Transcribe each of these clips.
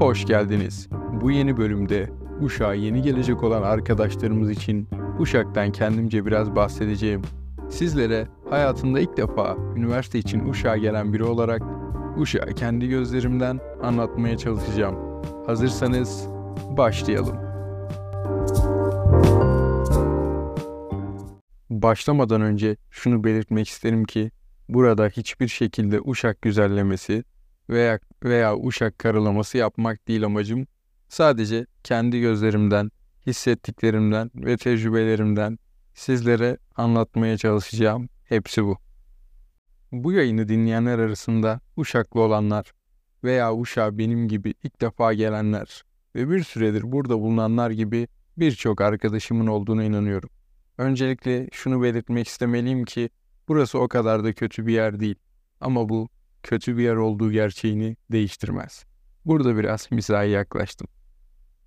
Hoş geldiniz. Bu yeni bölümde Uşak'a yeni gelecek olan arkadaşlarımız için Uşak'tan kendimce biraz bahsedeceğim. Sizlere hayatında ilk defa üniversite için Uşak'a gelen biri olarak Uşak'ı kendi gözlerimden anlatmaya çalışacağım. Hazırsanız başlayalım. Başlamadan önce şunu belirtmek isterim ki burada hiçbir şekilde Uşak güzellemesi veya veya Uşak karalaması yapmak değil amacım. Sadece kendi gözlerimden, hissettiklerimden ve tecrübelerimden sizlere anlatmaya çalışacağım. Hepsi bu. Bu yayını dinleyenler arasında Uşaklı olanlar veya Uşak'a benim gibi ilk defa gelenler ve bir süredir burada bulunanlar gibi birçok arkadaşımın olduğuna inanıyorum. Öncelikle şunu belirtmek istemeliyim ki burası o kadar da kötü bir yer değil. Ama bu kötü bir yer olduğu gerçeğini değiştirmez. Burada biraz mizahi yaklaştım.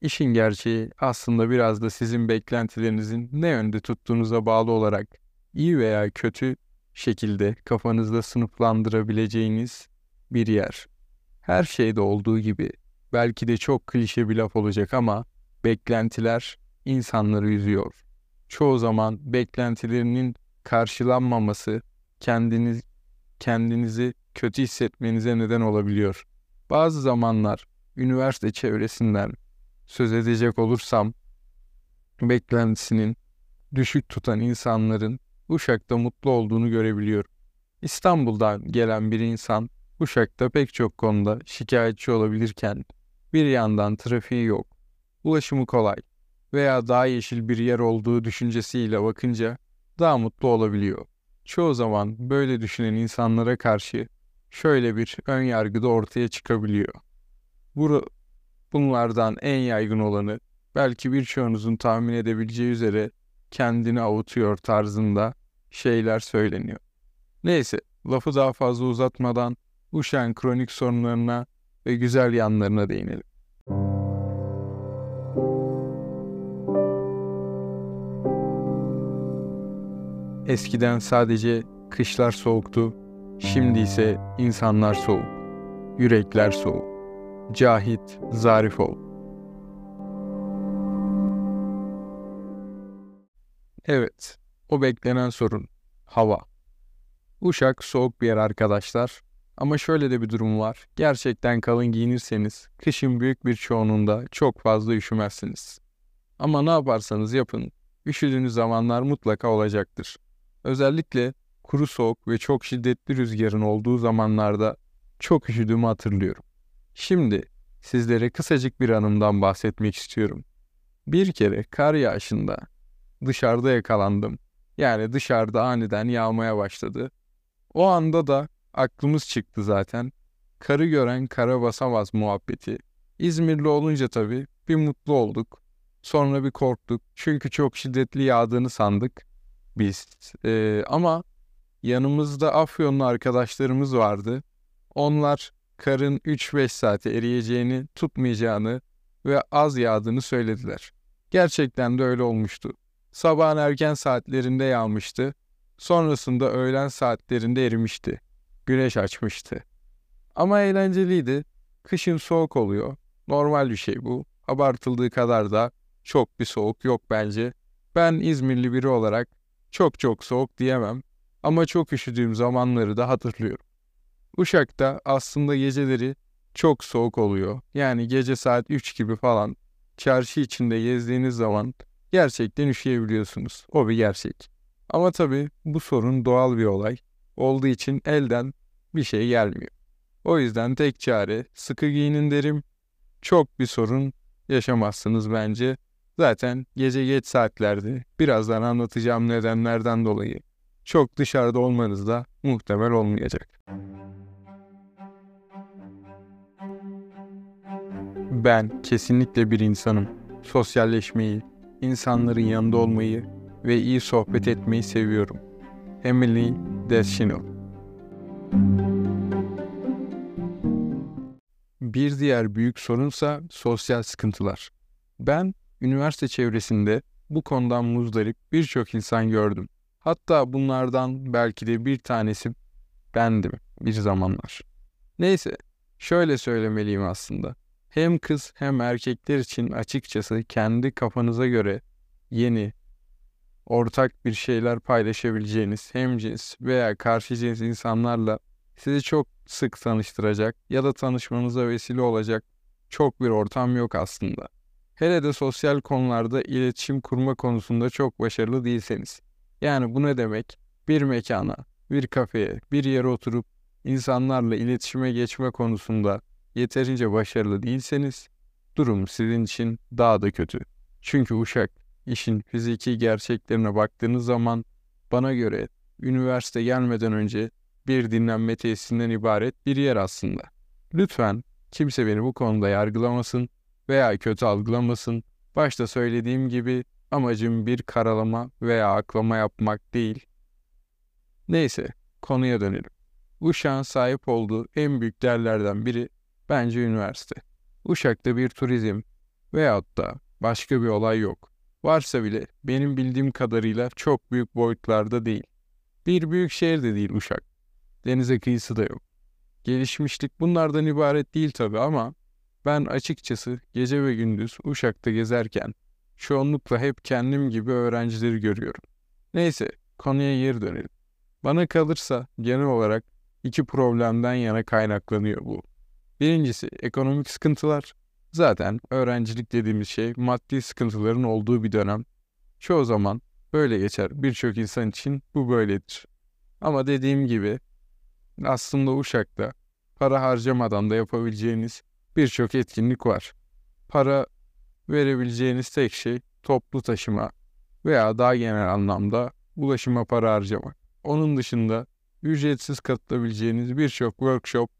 İşin gerçeği aslında biraz da sizin beklentilerinizin ne yönde tuttuğunuza bağlı olarak iyi veya kötü şekilde kafanızda sınıflandırabileceğiniz bir yer. Her şeyde olduğu gibi belki de çok klişe bir laf olacak ama beklentiler insanları üzüyor. Çoğu zaman beklentilerinin karşılanmaması kendiniz kendinizi kötü hissetmenize neden olabiliyor. Bazı zamanlar üniversite çevresinden söz edecek olursam beklentisinin düşük tutan insanların Uşak'ta mutlu olduğunu görebiliyorum. İstanbul'dan gelen bir insan Uşak'ta pek çok konuda şikayetçi olabilirken bir yandan trafiği yok, ulaşımı kolay veya daha yeşil bir yer olduğu düşüncesiyle bakınca daha mutlu olabiliyor. Çoğu zaman böyle düşünen insanlara karşı şöyle bir ön yargı da ortaya çıkabiliyor. Bu, bunlardan en yaygın olanı belki birçoğunuzun tahmin edebileceği üzere kendini avutuyor tarzında şeyler söyleniyor. Neyse lafı daha fazla uzatmadan Uşak'ın kronik sorunlarına ve güzel yanlarına değinelim. Eskiden sadece kışlar soğuktu, şimdi ise insanlar soğuk, yürekler soğuk. Cahit Zarifol Evet, o beklenen sorun, hava. Uşak soğuk bir yer arkadaşlar. Ama şöyle de bir durum var. Gerçekten kalın giyinirseniz kışın büyük bir çoğunluğunda çok fazla üşümezsiniz. Ama ne yaparsanız yapın, üşüdüğünüz zamanlar mutlaka olacaktır. Özellikle kuru soğuk ve çok şiddetli rüzgarın olduğu zamanlarda çok üşüdüğümü hatırlıyorum. Şimdi sizlere kısacık bir anımdan bahsetmek istiyorum. Bir kere kar yağışında dışarıda yakalandım. Yani dışarıda aniden yağmaya başladı. O anda da aklımız çıktı zaten. Karı gören kara basamaz muhabbeti. İzmirli olunca tabii bir mutlu olduk. Sonra bir korktuk. Çünkü çok şiddetli yağdığını sandık biz. Ee, ama yanımızda Afyonlu arkadaşlarımız vardı. Onlar karın 3-5 saate eriyeceğini, tutmayacağını ve az yağdığını söylediler. Gerçekten de öyle olmuştu. Sabahın erken saatlerinde yağmıştı. Sonrasında öğlen saatlerinde erimişti. Güneş açmıştı. Ama eğlenceliydi. Kışın soğuk oluyor. Normal bir şey bu. Abartıldığı kadar da çok bir soğuk yok bence. Ben İzmirli biri olarak çok çok soğuk diyemem ama çok üşüdüğüm zamanları da hatırlıyorum. Uşak'ta aslında geceleri çok soğuk oluyor. Yani gece saat 3 gibi falan çarşı içinde gezdiğiniz zaman gerçekten üşüyebiliyorsunuz. O bir gerçek. Ama tabii bu sorun doğal bir olay olduğu için elden bir şey gelmiyor. O yüzden tek çare sıkı giyinin derim. Çok bir sorun yaşamazsınız bence. Zaten gece geç saatlerde birazdan anlatacağım nedenlerden dolayı çok dışarıda olmanız da muhtemel olmayacak. Ben kesinlikle bir insanım. Sosyalleşmeyi, insanların yanında olmayı ve iyi sohbet etmeyi seviyorum. Emily Deschanel Bir diğer büyük sorunsa sosyal sıkıntılar. Ben üniversite çevresinde bu konudan muzdarip birçok insan gördüm. Hatta bunlardan belki de bir tanesi bendim bir zamanlar. Neyse, şöyle söylemeliyim aslında. Hem kız hem erkekler için açıkçası kendi kafanıza göre yeni, ortak bir şeyler paylaşabileceğiniz hem cins veya karşı cins insanlarla sizi çok sık tanıştıracak ya da tanışmanıza vesile olacak çok bir ortam yok aslında. Hele de sosyal konularda iletişim kurma konusunda çok başarılı değilseniz. Yani bu ne demek? Bir mekana, bir kafeye, bir yere oturup insanlarla iletişime geçme konusunda yeterince başarılı değilseniz durum sizin için daha da kötü. Çünkü Uşak işin fiziki gerçeklerine baktığınız zaman bana göre üniversite gelmeden önce bir dinlenme tesisinden ibaret bir yer aslında. Lütfen kimse beni bu konuda yargılamasın veya kötü algılamasın. Başta söylediğim gibi amacım bir karalama veya aklama yapmak değil. Neyse konuya dönelim. Uşak'ın sahip olduğu en büyük değerlerden biri bence üniversite. Uşak'ta bir turizm veyahut da başka bir olay yok. Varsa bile benim bildiğim kadarıyla çok büyük boyutlarda değil. Bir büyük şehir de değil Uşak. Denize kıyısı da yok. Gelişmişlik bunlardan ibaret değil tabi ama ben açıkçası gece ve gündüz Uşak'ta gezerken çoğunlukla hep kendim gibi öğrencileri görüyorum. Neyse konuya geri dönelim. Bana kalırsa genel olarak iki problemden yana kaynaklanıyor bu. Birincisi ekonomik sıkıntılar. Zaten öğrencilik dediğimiz şey maddi sıkıntıların olduğu bir dönem. Çoğu zaman böyle geçer. Birçok insan için bu böyledir. Ama dediğim gibi aslında Uşak'ta para harcamadan da yapabileceğiniz birçok etkinlik var. Para verebileceğiniz tek şey toplu taşıma veya daha genel anlamda ulaşıma para harcamak. Onun dışında ücretsiz katılabileceğiniz birçok workshop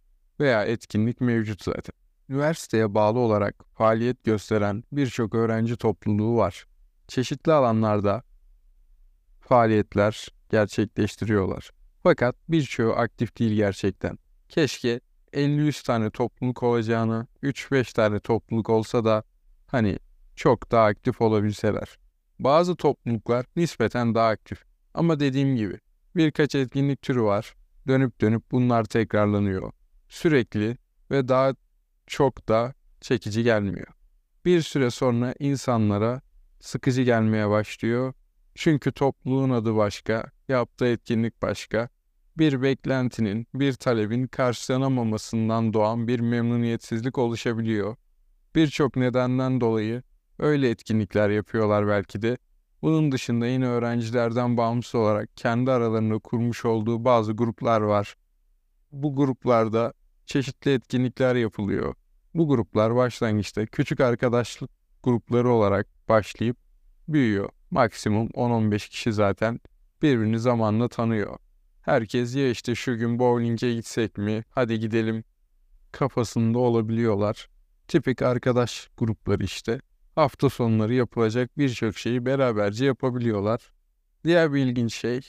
veya etkinlik mevcut zaten. Üniversiteye bağlı olarak faaliyet gösteren birçok öğrenci topluluğu var. Çeşitli alanlarda faaliyetler gerçekleştiriyorlar. Fakat birçoğu aktif değil gerçekten. Keşke 50-100 tane topluluk olacağını 3-5 tane topluluk olsa da hani çok daha aktif olabilseler. Bazı topluluklar nispeten daha aktif. Ama dediğim gibi birkaç etkinlik türü var. Dönüp dönüp bunlar tekrarlanıyor. Sürekli ve daha çok da çekici gelmiyor. Bir süre sonra insanlara sıkıcı gelmeye başlıyor. Çünkü topluluğun adı başka, yaptığı etkinlik başka. Bir beklentinin, bir talebin karşılanamamasından doğan bir memnuniyetsizlik oluşabiliyor. Birçok nedenden dolayı öyle etkinlikler yapıyorlar belki de. Bunun dışında yine öğrencilerden bağımsız olarak kendi aralarında kurmuş olduğu bazı gruplar var. Bu gruplarda çeşitli etkinlikler yapılıyor. Bu gruplar başlangıçta küçük arkadaşlık grupları olarak başlayıp büyüyor. Maksimum 10-15 kişi zaten birbirini zamanla tanıyor. Herkes ya işte şu gün bowling'e gitsek mi, hadi gidelim kafasında olabiliyorlar. Tipik arkadaş grupları işte. Hafta sonları yapılacak birçok şeyi beraberce yapabiliyorlar. Diğer bir ilginç şey,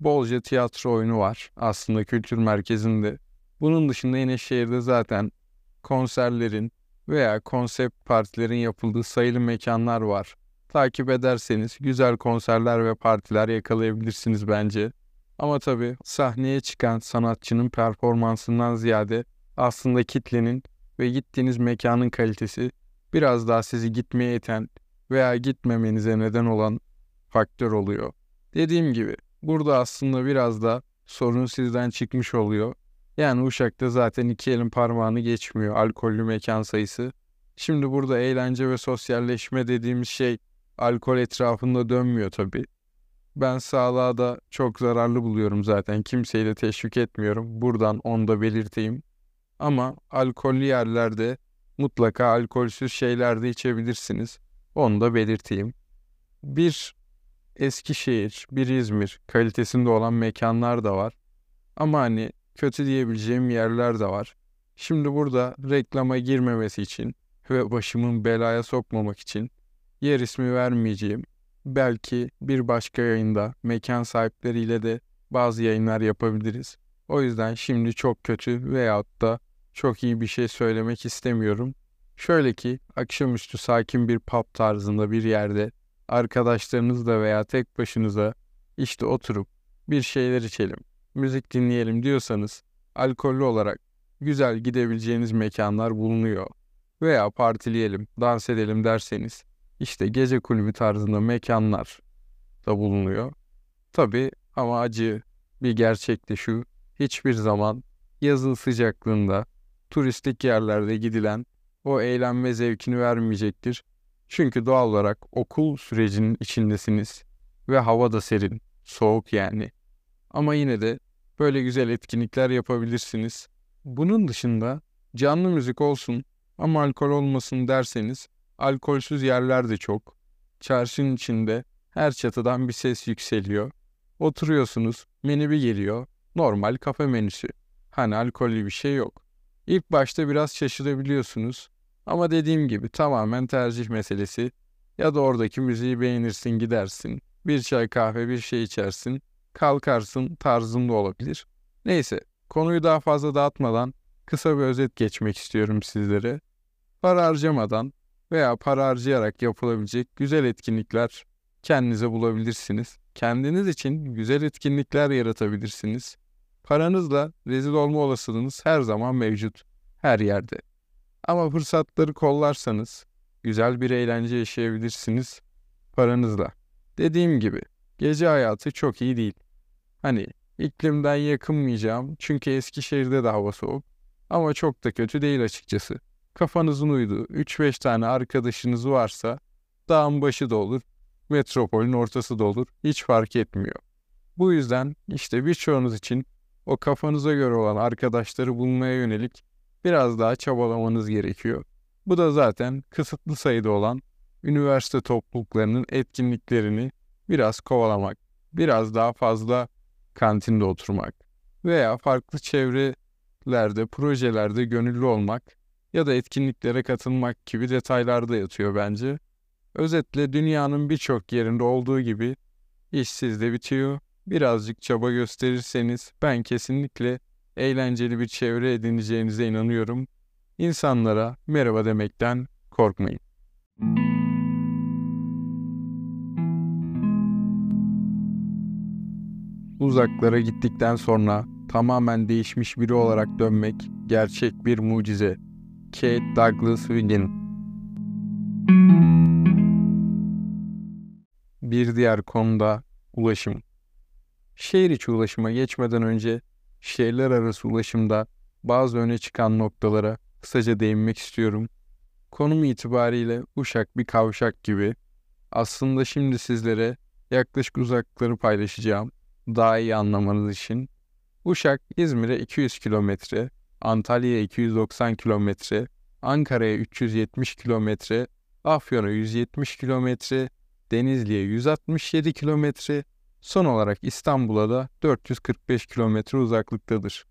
bolca tiyatro oyunu var aslında kültür merkezinde. Bunun dışında yine şehirde zaten konserlerin veya konsept partilerin yapıldığı sayılı mekanlar var. Takip ederseniz güzel konserler ve partiler yakalayabilirsiniz bence. Ama tabii sahneye çıkan sanatçının performansından ziyade aslında kitlenin ve gittiğiniz mekanın kalitesi biraz daha sizi gitmeye iten veya gitmemenize neden olan faktör oluyor. Dediğim gibi burada aslında biraz da sorun sizden çıkmış oluyor. Yani Uşak'ta zaten iki elin parmağını geçmiyor alkollü mekan sayısı. Şimdi burada eğlence ve sosyalleşme dediğimiz şey alkol etrafında dönmüyor tabii. Ben sağlığa da çok zararlı buluyorum zaten. Kimseyi de teşvik etmiyorum. Buradan onu da belirteyim. Ama alkollü yerlerde mutlaka alkolsüz şeyler de içebilirsiniz. Onu da belirteyim. Bir Eskişehir, bir İzmir kalitesinde olan mekanlar da var. Ama hani kötü diyebileceğim yerler de var. Şimdi burada reklama girmemesi için ve başımın belaya sokmamak için yer ismi vermeyeceğim. Belki bir başka yayında mekan sahipleriyle de bazı yayınlar yapabiliriz. O yüzden şimdi çok kötü veyahut da çok iyi bir şey söylemek istemiyorum. Şöyle ki akşamüstü sakin bir pub tarzında bir yerde arkadaşlarınızla veya tek başınıza işte oturup bir şeyler içelim, müzik dinleyelim diyorsanız alkollü olarak güzel gidebileceğiniz mekanlar bulunuyor. veya partileyelim, dans edelim derseniz işte gece kulübü tarzında mekanlar da bulunuyor. Tabii ama acı bir gerçek de şu. Hiçbir zaman yazın sıcaklığında turistik yerlerde gidilen o eğlenme zevkini vermeyecektir. Çünkü doğal olarak okul sürecinin içindesiniz ve hava da serin, soğuk yani. Ama yine de böyle güzel etkinlikler yapabilirsiniz. Bunun dışında canlı müzik olsun ama alkol olmasın derseniz alkolsüz yerler de çok. Çarşının içinde her çatıdan bir ses yükseliyor. Oturuyorsunuz, menü bir geliyor. Normal kafe menüsü. Hani alkollü bir şey yok. İlk başta biraz şaşırabiliyorsunuz. Ama dediğim gibi tamamen tercih meselesi. Ya da oradaki müziği beğenirsin gidersin. Bir çay kahve bir şey içersin. Kalkarsın tarzında olabilir. Neyse konuyu daha fazla dağıtmadan kısa bir özet geçmek istiyorum sizlere. Para harcamadan veya para harcayarak yapılabilecek güzel etkinlikler kendinize bulabilirsiniz. Kendiniz için güzel etkinlikler yaratabilirsiniz. Paranızla rezil olma olasılığınız her zaman mevcut, her yerde. Ama fırsatları kollarsanız güzel bir eğlence yaşayabilirsiniz paranızla. Dediğim gibi gece hayatı çok iyi değil. Hani iklimden yakınmayacağım çünkü Eskişehir'de de hava soğuk. Ama çok da kötü değil açıkçası. Kafanızın uyduğu 3-5 tane arkadaşınız varsa dağın başı da olur, metropolün ortası da olur. Hiç fark etmiyor. Bu yüzden işte birçoğunuz için o kafanıza göre olan arkadaşları bulmaya yönelik biraz daha çabalamanız gerekiyor. Bu da zaten kısıtlı sayıda olan üniversite topluluklarının etkinliklerini biraz kovalamak, biraz daha fazla kantinde oturmak veya farklı çevrelerde, projelerde gönüllü olmak ya da etkinliklere katılmak gibi detaylarda yatıyor bence. Özetle dünyanın birçok yerinde olduğu gibi iş sizde bitiyor. Birazcık çaba gösterirseniz ben kesinlikle eğlenceli bir çevre edineceğinize inanıyorum. İnsanlara merhaba demekten korkmayın. Uzaklara gittikten sonra tamamen değişmiş biri olarak dönmek gerçek bir mucize. Kate Douglas Wiggin Bir diğer konuda ulaşım. Şehir içi ulaşıma geçmeden önce şehirler arası ulaşımda bazı öne çıkan noktalara kısaca değinmek istiyorum. Konum itibariyle Uşak bir kavşak gibi. Aslında şimdi sizlere yaklaşık uzaklıkları paylaşacağım daha iyi anlamanız için. Uşak İzmir'e 200 kilometre, Antalya'ya 290 kilometre, Ankara'ya 370 kilometre, Afyon'a 170 kilometre, Denizli'ye 167 kilometre, son olarak İstanbul'a da 445 kilometre uzaklıktadır.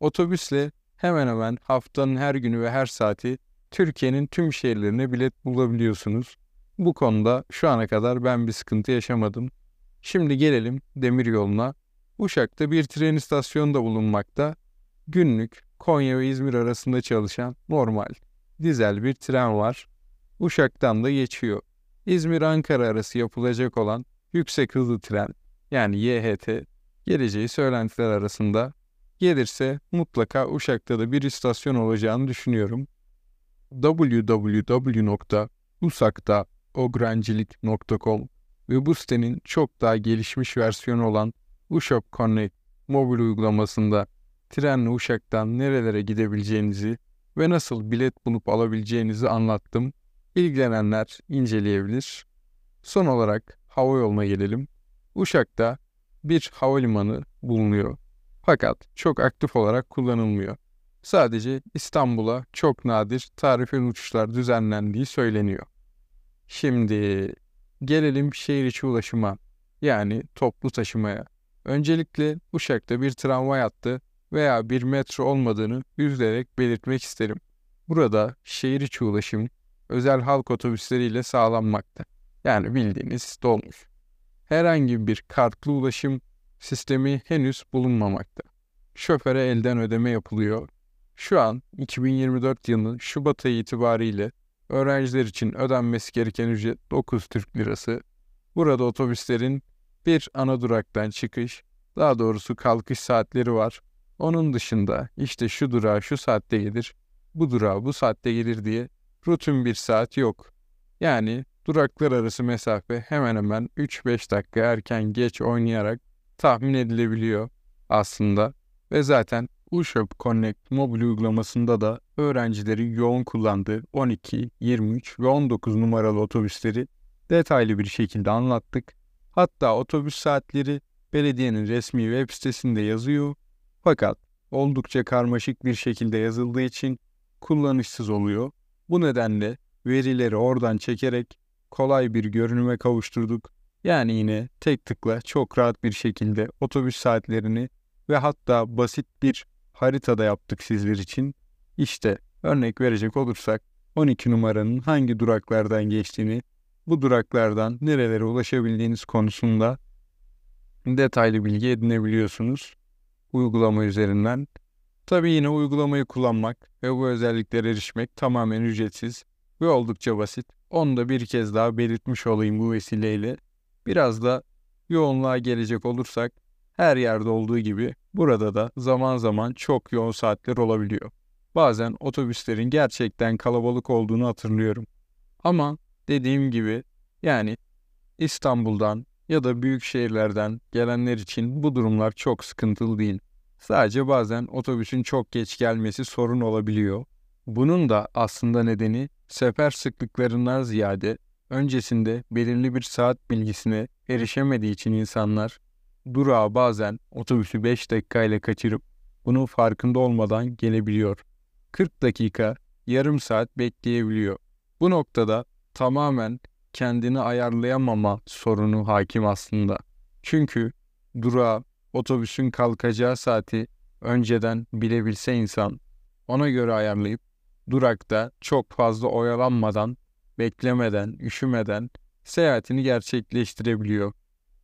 Otobüsle hemen hemen haftanın her günü ve her saati Türkiye'nin tüm şehirlerine bilet bulabiliyorsunuz. Bu konuda şu ana kadar ben bir sıkıntı yaşamadım. Şimdi gelelim demir yoluna. Uşak'ta bir tren istasyonu da bulunmakta. Günlük Konya ve İzmir arasında çalışan normal dizel bir tren var. Uşak'tan da geçiyor. İzmir-Ankara arası yapılacak olan yüksek hızlı tren yani YHT geleceği söylentiler arasında gelirse mutlaka Uşak'ta da bir istasyon olacağını düşünüyorum. www.usaktaograncilik.com ve bu sitenin çok daha gelişmiş versiyonu olan Uşak Connect mobil uygulamasında trenle Uşak'tan nerelere gidebileceğinizi ve nasıl bilet bulup alabileceğinizi anlattım. İlgilenenler inceleyebilir. Son olarak hava yoluna gelelim. Uşak'ta bir havalimanı bulunuyor. Fakat çok aktif olarak kullanılmıyor. Sadece İstanbul'a çok nadir tarife uçuşlar düzenlendiği söyleniyor. Şimdi gelelim şehir içi ulaşıma yani toplu taşımaya. Öncelikle Uşak'ta bir tramvay hattı veya bir metro olmadığını üzülerek belirtmek isterim. Burada şehir içi ulaşım özel halk otobüsleriyle sağlanmakta. Yani bildiğiniz dolmuş. Herhangi bir kartlı ulaşım sistemi henüz bulunmamakta. Şoföre elden ödeme yapılıyor. Şu an 2024 yılı Şubat ayı itibariyle öğrenciler için ödenmesi gereken ücret 9 Türk Lirası. Burada otobüslerin bir ana duraktan çıkış, daha doğrusu kalkış saatleri var. Onun dışında işte şu durağa şu saatte gelir, bu durağa bu saatte gelir diye rutin bir saat yok. Yani duraklar arası mesafe hemen hemen 3-5 dakika erken geç oynayarak tahmin edilebiliyor aslında. Ve zaten Ushop Connect mobil uygulamasında da öğrencilerin yoğun kullandığı 12, 23 ve 19 numaralı otobüsleri detaylı bir şekilde anlattık. Hatta otobüs saatleri belediyenin resmi web sitesinde yazıyor. Fakat oldukça karmaşık bir şekilde yazıldığı için kullanışsız oluyor. Bu nedenle verileri oradan çekerek kolay bir görünüme kavuşturduk. Yani yine tek tıkla çok rahat bir şekilde otobüs saatlerini ve hatta basit bir haritada yaptık sizler için. İşte örnek verecek olursak 12 numaranın hangi duraklardan geçtiğini, bu duraklardan nerelere ulaşabildiğiniz konusunda detaylı bilgi edinebiliyorsunuz uygulama üzerinden. Tabii yine uygulamayı kullanmak ve bu özelliklere erişmek tamamen ücretsiz ve oldukça basit. Onu da bir kez daha belirtmiş olayım bu vesileyle. Biraz da yoğunluğa gelecek olursak her yerde olduğu gibi burada da zaman zaman çok yoğun saatler olabiliyor. Bazen otobüslerin gerçekten kalabalık olduğunu hatırlıyorum. Ama dediğim gibi yani İstanbul'dan ya da büyük şehirlerden gelenler için bu durumlar çok sıkıntılı değil. Sadece bazen otobüsün çok geç gelmesi sorun olabiliyor. Bunun da aslında nedeni sefer sıklıklarından ziyade öncesinde belirli bir saat bilgisine erişemediği için insanlar durağa bazen otobüsü 5 dakika ile kaçırıp bunun farkında olmadan gelebiliyor. 40 dakika, yarım saat bekleyebiliyor. Bu noktada tamamen kendini ayarlayamama sorunu hakim aslında. Çünkü durağa otobüsün kalkacağı saati önceden bilebilse insan ona göre ayarlayıp durakta çok fazla oyalanmadan, beklemeden, üşümeden seyahatini gerçekleştirebiliyor.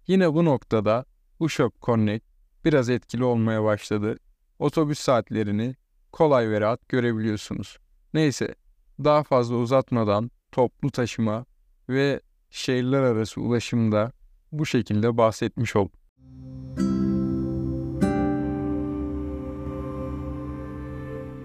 Yine bu noktada Ushop Connect biraz etkili olmaya başladı. Otobüs saatlerini kolay ve rahat görebiliyorsunuz. Neyse, daha fazla uzatmadan toplu taşıma ve şehirler arası ulaşımda bu şekilde bahsetmiş oldum.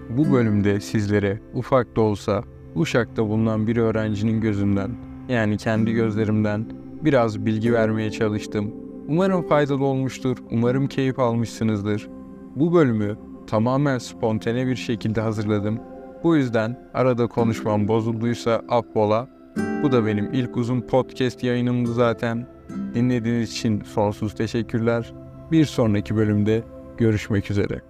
Bu bölümde sizlere ufak da olsa Uşak'ta bulunan bir öğrencinin gözünden yani kendi gözlerimden biraz bilgi vermeye çalıştım. Umarım faydalı olmuştur. Umarım keyif almışsınızdır. Bu bölümü tamamen spontane bir şekilde hazırladım. Bu yüzden arada konuşmam bozulduysa affola. Bu da benim ilk uzun podcast yayınımdı zaten. Dinlediğiniz için sonsuz teşekkürler. Bir sonraki bölümde görüşmek üzere.